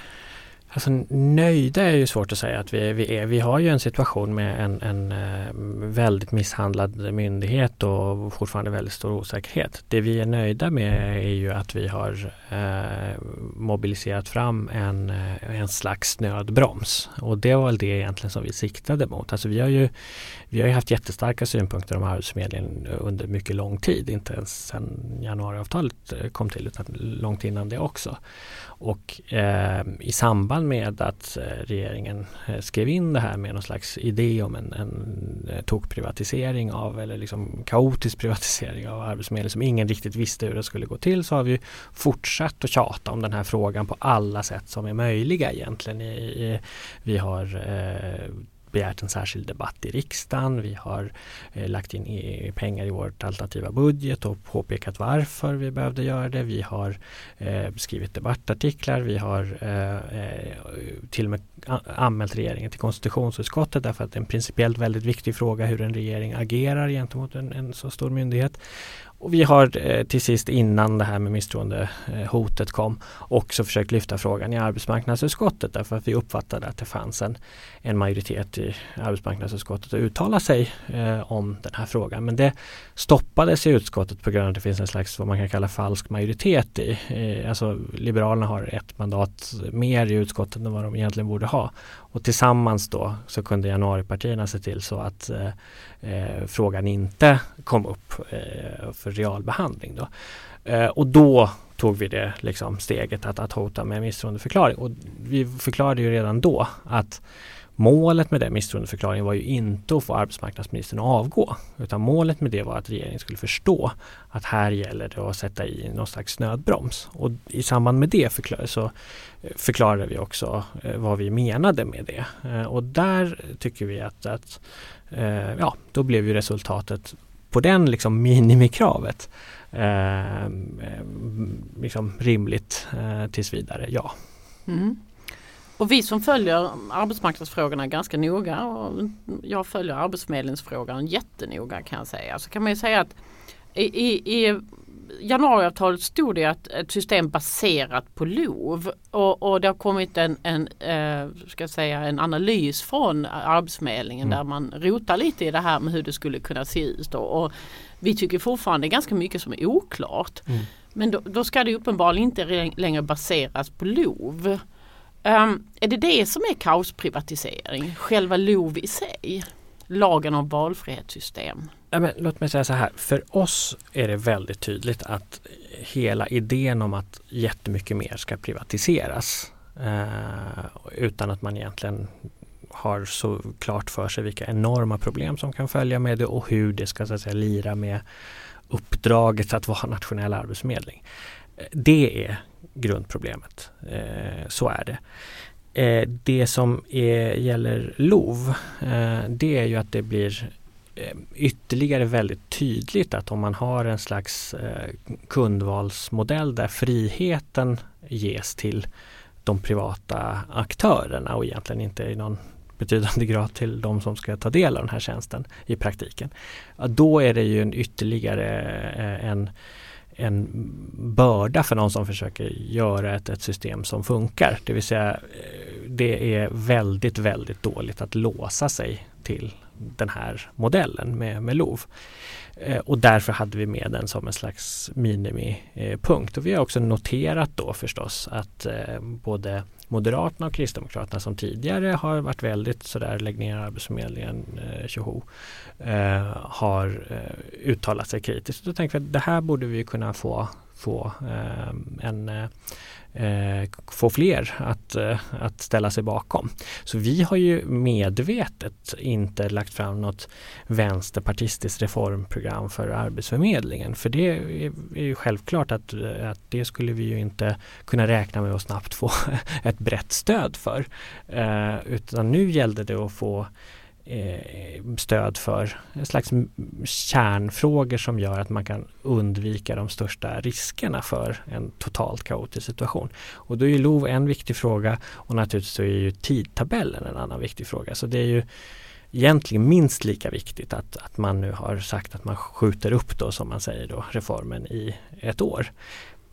Alltså nöjda är ju svårt att säga att vi, vi är. Vi har ju en situation med en, en eh, väldigt misshandlad myndighet och fortfarande väldigt stor osäkerhet. Det vi är nöjda med är ju att vi har eh, mobiliserat fram en, eh, en slags nödbroms. Och det var väl det egentligen som vi siktade mot. Alltså vi har ju, vi har ju haft jättestarka synpunkter om Arbetsförmedlingen under mycket lång tid. Inte ens sedan januariavtalet eh, kom till utan långt innan det också. Och eh, i samband med att eh, regeringen eh, skrev in det här med någon slags idé om en, en tokprivatisering av eller liksom kaotisk privatisering av Arbetsförmedlingen som ingen riktigt visste hur det skulle gå till så har vi fortsatt att tjata om den här frågan på alla sätt som är möjliga egentligen. I, i, vi har eh, begärt en särskild debatt i riksdagen. Vi har eh, lagt in pengar i vårt alternativa budget och påpekat varför vi behövde göra det. Vi har eh, skrivit debattartiklar. Vi har eh, eh till och med anmält regeringen till konstitutionsutskottet därför att det är en principiellt väldigt viktig fråga hur en regering agerar gentemot en, en så stor myndighet. Och vi har eh, till sist innan det här med misstroendehotet eh, kom också försökt lyfta frågan i arbetsmarknadsutskottet därför att vi uppfattade att det fanns en, en majoritet i arbetsmarknadsutskottet att uttala sig eh, om den här frågan. Men det stoppades i utskottet på grund av att det finns en slags vad man kan kalla falsk majoritet i. Eh, alltså Liberalerna har ett mandat mer i utskottet än vad de egentligen borde ha. Och tillsammans då så kunde januaripartierna se till så att eh, eh, frågan inte kom upp eh, för realbehandling. Då. Eh, och då tog vi det liksom steget att, att hota med misstroendeförklaring. Och vi förklarade ju redan då att Målet med den misstroendeförklaringen var ju inte att få arbetsmarknadsministern att avgå. Utan målet med det var att regeringen skulle förstå att här gäller det att sätta i någon slags nödbroms. Och i samband med det så förklarade vi också eh, vad vi menade med det. Eh, och där tycker vi att, att eh, ja, då blev ju resultatet på den liksom minimikravet eh, liksom rimligt eh, tills vidare, ja. Mm. Och vi som följer arbetsmarknadsfrågorna ganska noga och jag följer arbetsförmedlingsfrågan jättenoga kan jag säga. Så kan man ju säga att i, i, i januariavtalet stod det att ett system baserat på LOV och, och det har kommit en, en, eh, ska säga, en analys från Arbetsförmedlingen mm. där man rotar lite i det här med hur det skulle kunna se ut. Och, och vi tycker fortfarande ganska mycket som är oklart. Mm. Men då, då, ska det uppenbarligen inte längre baseras på LOV. Um, är det det som är kaosprivatisering? Själva LOV i sig? Lagen om valfrihetssystem? Ja, men låt mig säga så här, för oss är det väldigt tydligt att hela idén om att jättemycket mer ska privatiseras eh, utan att man egentligen har så klart för sig vilka enorma problem som kan följa med det och hur det ska så att säga, lira med uppdraget att vara nationell arbetsförmedling. Eh, det är grundproblemet. Eh, så är det. Eh, det som är, gäller LOV eh, det är ju att det blir eh, ytterligare väldigt tydligt att om man har en slags eh, kundvalsmodell där friheten ges till de privata aktörerna och egentligen inte i någon betydande grad till de som ska ta del av den här tjänsten i praktiken. Då är det ju en ytterligare eh, en en börda för någon som försöker göra ett, ett system som funkar. Det vill säga eh, det är väldigt, väldigt dåligt att låsa sig till den här modellen med, med LOV. Eh, och därför hade vi med den som en slags minimipunkt. Och vi har också noterat då förstås att eh, både Moderaterna och Kristdemokraterna som tidigare har varit väldigt sådär lägg ner Arbetsförmedlingen, eh, tjoho, eh, har uttalat sig kritiskt. Då tänker vi att det här borde vi kunna få, få eh, en eh, Eh, få fler att, eh, att ställa sig bakom. Så vi har ju medvetet inte lagt fram något vänsterpartistiskt reformprogram för Arbetsförmedlingen. För det är, ju självklart att, att det skulle vi ju inte kunna räkna med att snabbt få ett brett stöd för. Eh, utan nu gällde det att få Eh, stöd för en slags kärnfrågor som gör att man kan undvika de största riskerna för en totalt kaotisk situation. Och då är ju LOV en viktig fråga och naturligtvis så är ju tidtabellen en annan viktig fråga. Så det är ju egentligen minst lika viktigt att, att man nu har sagt att man skjuter upp då som man säger då reformen i ett år.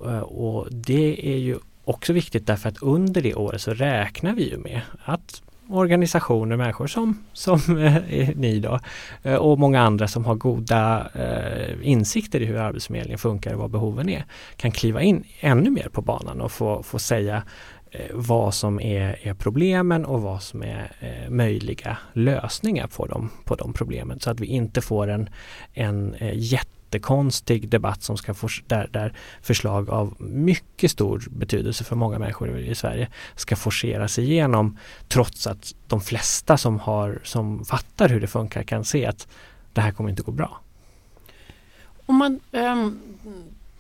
Eh, och det är ju också viktigt därför att under det året så räknar vi ju med att organisationer, människor som, som eh, ni då eh, och många andra som har goda eh, insikter i hur Arbetsförmedlingen funkar och vad behoven är kan kliva in ännu mer på banan och få, få säga eh, vad som är, är, problemen och vad som är eh, möjliga lösningar på de, på de problemen. Så att vi inte får en, en eh, jätte jättekonstig debatt som ska få, där, där förslag av mycket stor betydelse för många människor i Sverige ska forceras igenom trots att de flesta som, har, som fattar hur det funkar kan se att det här kommer inte gå bra. Om man um,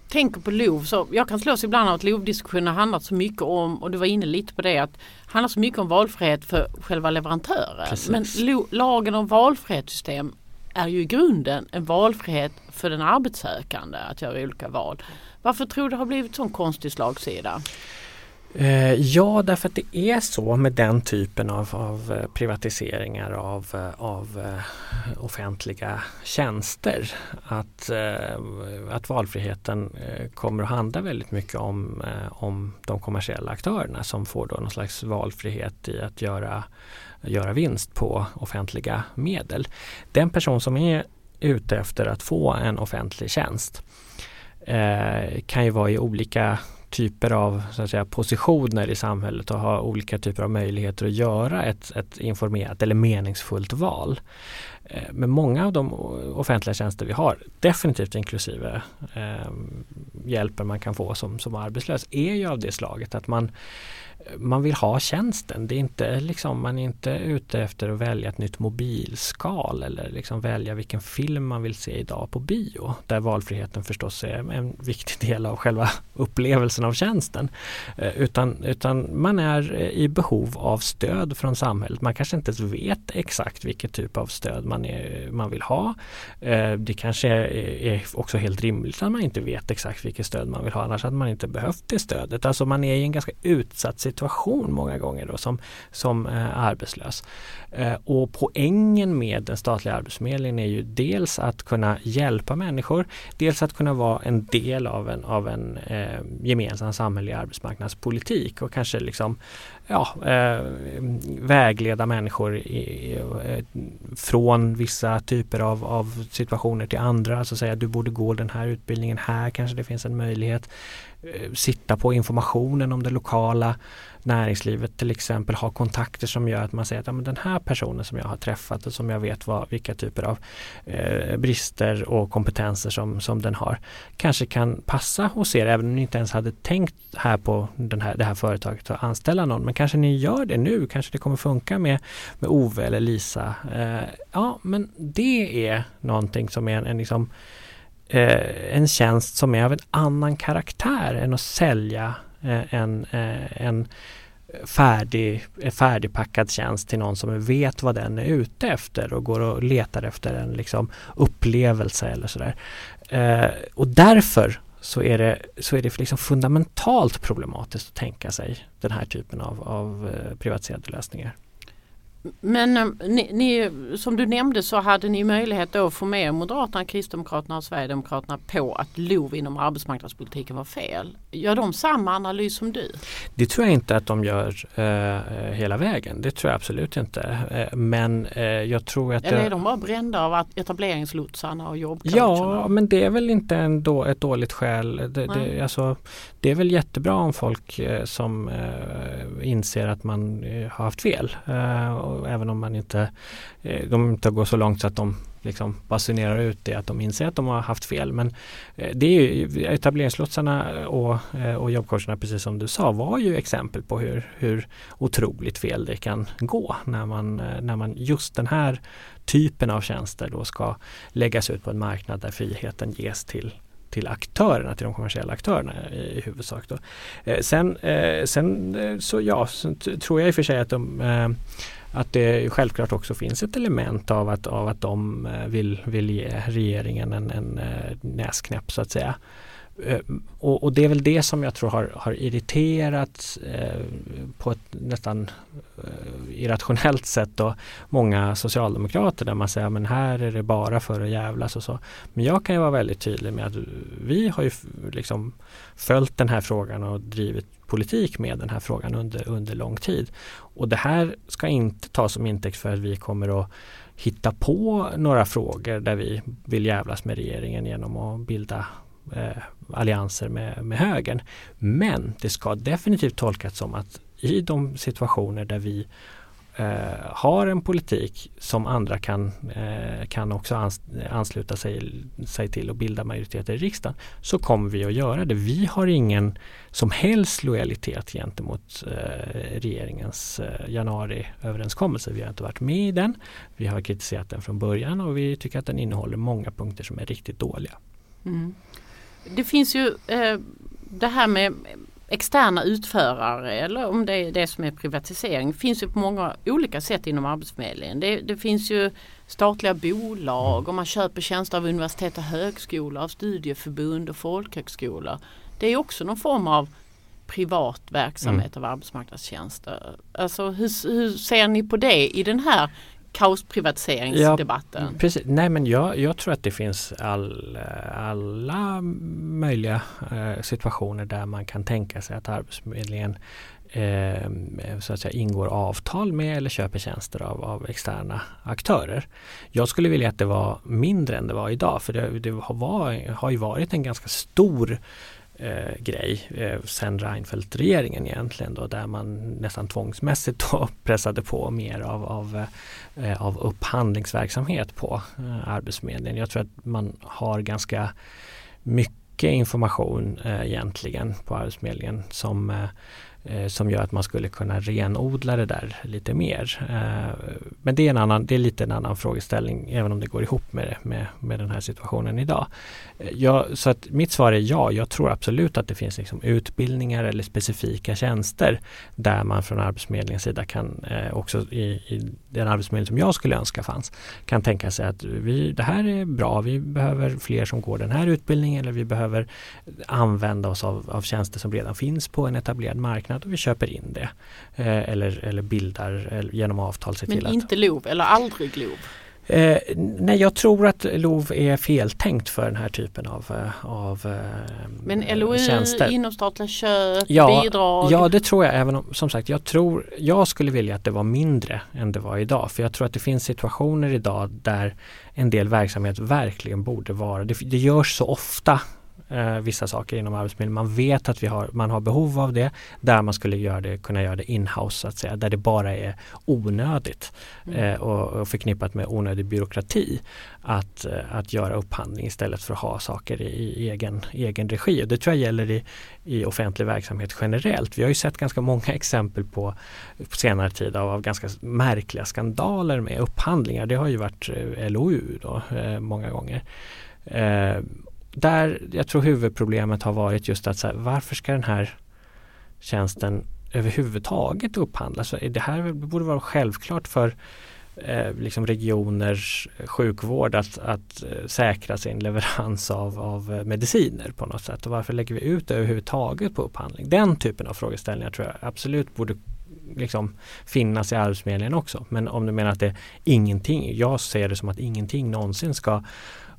tänker på LOV så jag kan slås ibland av att LOV-diskussionen handlat så mycket om, och du var inne lite på det, att handlar så mycket om valfrihet för själva leverantören. Precis. Men lagen om valfrihetssystem är ju i grunden en valfrihet för den arbetssökande att göra olika val. Varför tror du det har blivit sån konstig slagsida? Eh, ja, därför att det är så med den typen av, av eh, privatiseringar av, eh, av offentliga tjänster att, att valfriheten kommer att handla väldigt mycket om, om de kommersiella aktörerna som får då någon slags valfrihet i att göra, göra vinst på offentliga medel. Den person som är ute efter att få en offentlig tjänst eh, kan ju vara i olika typer av så att säga, positioner i samhället och ha olika typer av möjligheter att göra ett, ett informerat eller meningsfullt val. Eh, men många av de offentliga tjänster vi har, definitivt inklusive eh, hjälpen man kan få som, som arbetslös, är ju av det slaget att man man vill ha tjänsten. Det är inte liksom, man är inte ute efter att välja ett nytt mobilskal eller liksom välja vilken film man vill se idag på bio. Där valfriheten förstås är en viktig del av själva upplevelsen av tjänsten. Eh, utan, utan man är eh, i behov av stöd från samhället. Man kanske inte ens vet exakt vilket typ av stöd man, är, man vill ha. Eh, det kanske är också helt rimligt att man inte vet exakt vilket stöd man vill ha. Annars hade man inte behövt det stödet. Alltså man är i en ganska utsatt situation situation många gånger då som, som eh, arbetslös. Eh, och poängen med den statliga arbetsförmedlingen är ju dels att kunna hjälpa människor, dels att kunna vara en del av en, av en eh, gemensam samhällelig arbetsmarknadspolitik och kanske liksom ja, eh, vägleda människor i, eh, från vissa typer av, av situationer till andra. Alltså säga du borde gå den här utbildningen här kanske det finns en möjlighet. Eh, sitta på informationen om det lokala näringslivet till exempel ha kontakter som gör att man säger att ja, men den här personen som jag har träffat och som jag vet vad, vilka typer av eh, brister och kompetenser som, som den har kanske kan passa hos er även om ni inte ens hade tänkt här på den här, det här företaget att anställa någon. Men kanske ni gör det nu, kanske det kommer funka med, med Ove eller Lisa. Eh, ja men det är någonting som är en, en liksom eh, en tjänst som är av en annan karaktär än att sälja eh, en, eh, en färdig, eh, färdigpackad tjänst till någon som vet vad den är ute efter och går och letar efter en liksom upplevelse eller sådär. Eh, och därför så är det, så är det liksom fundamentalt problematiskt att tänka sig den här typen av, av eh, privatiserade lösningar. Men eh, ni, ni, som du nämnde så hade ni möjlighet då att få med Moderaterna, Kristdemokraterna och Sverigedemokraterna på att LOV inom arbetsmarknadspolitiken var fel. Gör de samma analys som du? Det tror jag inte att de gör eh, hela vägen. Det tror jag absolut inte. Eh, men eh, jag tror att... Eller är de bara brända av etableringslotsarna och jobbcoacherna? Ja, men det är väl inte en då, ett dåligt skäl. Det, det, alltså, det är väl jättebra om folk eh, som eh, inser att man har haft fel även om man inte, eh, de inte går så långt så att de liksom basunerar ut det att de inser att de har haft fel. Men eh, det är ju etableringslotsarna och, eh, och jobbcoacherna precis som du sa var ju exempel på hur, hur otroligt fel det kan gå när man, när man just den här typen av tjänster då ska läggas ut på en marknad där friheten ges till till aktörerna, till de kommersiella aktörerna i, i huvudsak. Då. Eh, sen, eh, sen så ja, så tror jag i och för sig att de eh, att det självklart också finns ett element av att, av att de eh, vill, vill ge regeringen en, en eh, näsknäpp så att säga. Eh, och, och, det är väl det som jag tror har, har irriterat eh, på ett nästan eh, irrationellt sätt då många socialdemokrater där man säger men här är det bara för att jävlas och så. Men jag kan ju vara väldigt tydlig med att vi har ju liksom följt den här frågan och drivit politik med den här frågan under, under lång tid. Och det här ska inte tas som intäkt för att vi kommer att hitta på några frågor där vi vill jävlas med regeringen genom att bilda eh, allianser med, med högern. Men det ska definitivt tolkas som att i de situationer där vi eh, har en politik som andra kan, eh, kan också ans ansluta sig, sig till och bilda majoriteter i riksdagen så kommer vi att göra det. Vi har ingen som helst lojalitet gentemot eh, regeringens eh, januariöverenskommelse. Vi har inte varit med i den. Vi har kritiserat den från början och vi tycker att den innehåller många punkter som är riktigt dåliga. Mm. Det finns ju eh, det här med externa utförare eller om det är det som är privatisering finns ju på många olika sätt inom Arbetsförmedlingen. Det, det finns ju statliga bolag och man köper tjänster av universitet och högskolor, av studieförbund och folkhögskolor. Det är också någon form av privat verksamhet mm. av arbetsmarknadstjänster. Alltså hur, hur ser ni på det i den här kaosprivatiseringsdebatten? Ja, precis. Nej men jag, jag tror att det finns all, alla möjliga eh, situationer där man kan tänka sig att Arbetsförmedlingen eh, så att säga, ingår avtal med eller köper tjänster av, av, externa aktörer. Jag skulle vilja att det var mindre än det var idag för det, det har, har ju varit en ganska stor eh, grej eh, sen Reinfeldt-regeringen egentligen då där man nästan tvångsmässigt då pressade på mer av, av, eh, av upphandlingsverksamhet på eh, Arbetsförmedlingen. Jag tror att man har ganska mycket information eh, egentligen på Arbetsförmedlingen som eh, eh som gör att man skulle kunna renodla det där lite mer. Eh, men det är, en annan, det är lite en annan frågeställning även om det går ihop med, med, med den här situationen idag. Jag, så att mitt svar är ja, jag tror absolut att det finns liksom utbildningar eller specifika tjänster där man från Arbetsförmedlingens sida kan eh, också i, i, den arbetsförmedling som jag skulle önska fanns kan tänka sig att vi, det här är bra, vi behöver fler som går den här utbildningen eller vi behöver använda oss av, av tjänster som redan finns på en etablerad marknad och vi köper in det. Eh, eller, eller bildar eller genom avtal. Men till inte att, LOV eller aldrig LOV? Eh, nej, jag tror att LOV är feltänkt för den här typen av, eh, av eh, Men LOI, tjänster. inomstatliga köp, ja, bidrag? Ja, det tror jag. Även om, som sagt, jag, tror, jag skulle vilja att det var mindre än det var idag. För jag tror att det finns situationer idag där en del verksamhet verkligen borde vara, det, det görs så ofta eh, vissa saker inom Arbetsförmedlingen. Man vet att vi har, man har behov av det där man skulle göra det, kunna göra det inhouse så att säga, där det bara är onödigt mm. eh, och, och, förknippat med onödig byråkrati att, eh, att göra upphandling istället för att ha saker i, i, egen, egen regi. Och det tror jag gäller i, i offentlig verksamhet generellt. Vi har ju sett ganska många exempel på, på senare tid av, av ganska märkliga skandaler med upphandlingar. Det har ju varit eh, LOU då, eh, många gånger. Eh, där jag tror huvudproblemet har varit just att så här, varför ska den här tjänsten överhuvudtaget upphandlas? Det här borde vara självklart för eh, liksom regioners sjukvård att, att eh, säkra sin leverans av, av eh, mediciner på något sätt. Och varför lägger vi ut det överhuvudtaget på upphandling? Den typen av frågeställningar tror jag absolut borde liksom finnas i Arbetsförmedlingen också. Men om du menar att det är ingenting, jag ser det som att ingenting någonsin ska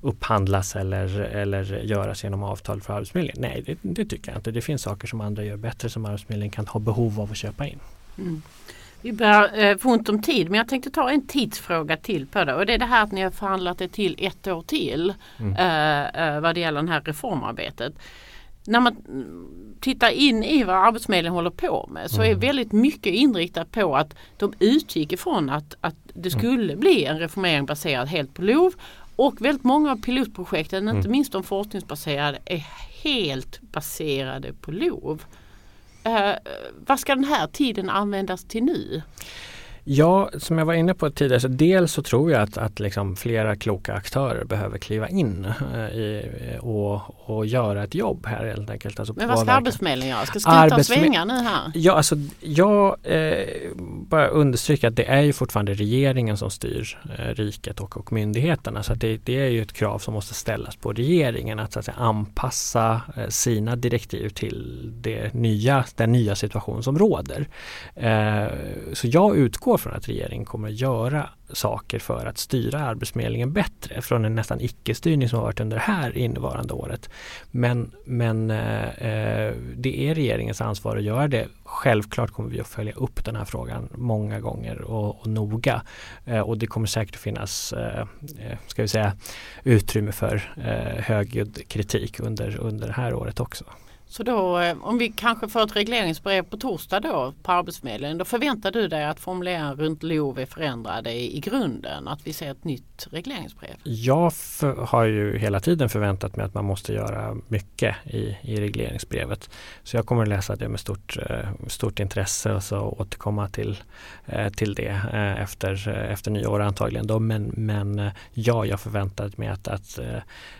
upphandlas eller, eller göras genom avtal för Arbetsförmedlingen. Nej, det, det, tycker jag inte. Det finns saker som andra gör bättre som Arbetsförmedlingen kan ha behov av att köpa in. Mm. Vi börjar eh, få ont om tid men jag tänkte ta en tidsfråga till på det och det är det här att ni har förhandlat det till ett år till mm. eh, eh, vad det gäller det här reformarbetet. När man tittar in i vad Arbetsförmedlingen håller på med så är mm. väldigt mycket inriktat på att de utgick ifrån att, att det mm. skulle bli en reformering baserad helt på LOV och väldigt många av pilotprojekten, mm. inte minst de forskningsbaserade, är helt baserade på LOV. Uh, vad ska den här tiden användas till nu? Ja, som jag var inne på tidigare, så dels så tror jag att, att liksom flera kloka aktörer behöver kliva in eh, i, och, och göra ett jobb här helt enkelt. Alltså Men vad ska Arbetsförmedlingen göra? Ska skutan svänga nu här? Ja, alltså jag eh, bara understryka att det är ju fortfarande regeringen som styr eh, riket och, och myndigheterna. Så det, det, är ju ett krav som måste ställas på regeringen att, så att säga, anpassa eh, sina direktiv till det nya, den nya situation som råder. Eh, så jag utgår utgår från att regeringen kommer att göra saker för att styra Arbetsförmedlingen bättre från en nästan icke-styrning som har varit under det här innevarande året. Men, men eh, eh, det är regeringens ansvar att göra det. Självklart kommer vi att följa upp den här frågan många gånger och, och noga. Eh, och det kommer säkert att finnas eh, eh ska vi säga, utrymme för eh, högljudd kritik under, under det här året också. Så då eh, om vi kanske får ett regleringsbrev på torsdag då på Arbetsförmedlingen. Då förväntar du dig att formuleringarna runt LOV är förändrade i, grunden? Att vi ser ett nytt regleringsbrev? Jag för, har ju hela tiden förväntat mig att man måste göra mycket i, i regleringsbrevet. Så jag kommer att läsa det med stort, eh, stort intresse och så återkomma till, eh, till det efter, efter nyår antagligen. Då. Men, men ja, jag förväntat mig att, att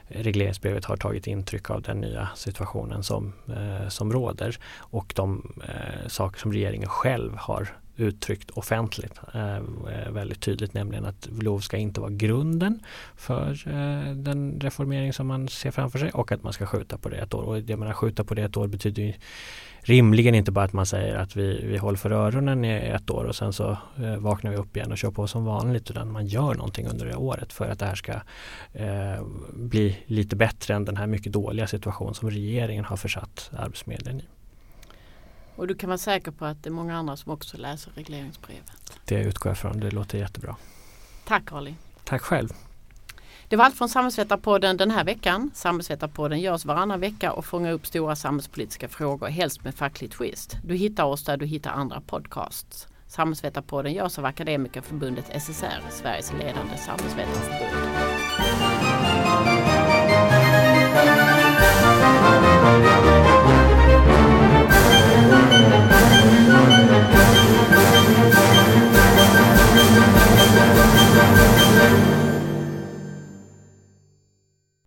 regleringsbrevet har tagit intryck av den nya situationen som, eh, som råder och de eh, saker som regeringen själv har uttryckt offentligt eh, väldigt tydligt nämligen att LOV ska inte vara grunden för eh, den reformering som man ser framför sig och att man ska skjuta på det ett år. Och det menar skjuta på det ett år betyder ju rimligen inte bara att man säger att vi, vi håller för öronen i ett år och sen så eh, vaknar vi upp igen och kör på som vanligt utan man gör någonting under det året för att det här ska eh, bli lite bättre än den här mycket dåliga situation som regeringen har försatt Arbetsförmedlingen i. Och du kan vara säker på att det är många andra som också läser regleringsbrevet. Det utgår jag från, det låter jättebra. Tack Ali. Tack själv. Det var allt från Samhällsvetarpodden den här veckan. Samhällsvetarpodden görs varannan vecka och fångar upp stora samhällspolitiska frågor, helst med facklig twist. Du hittar oss där du hittar andra podcasts. Samhällsvetarpodden görs av Akademikerförbundet SSR, Sveriges ledande samhällsvetarförbund.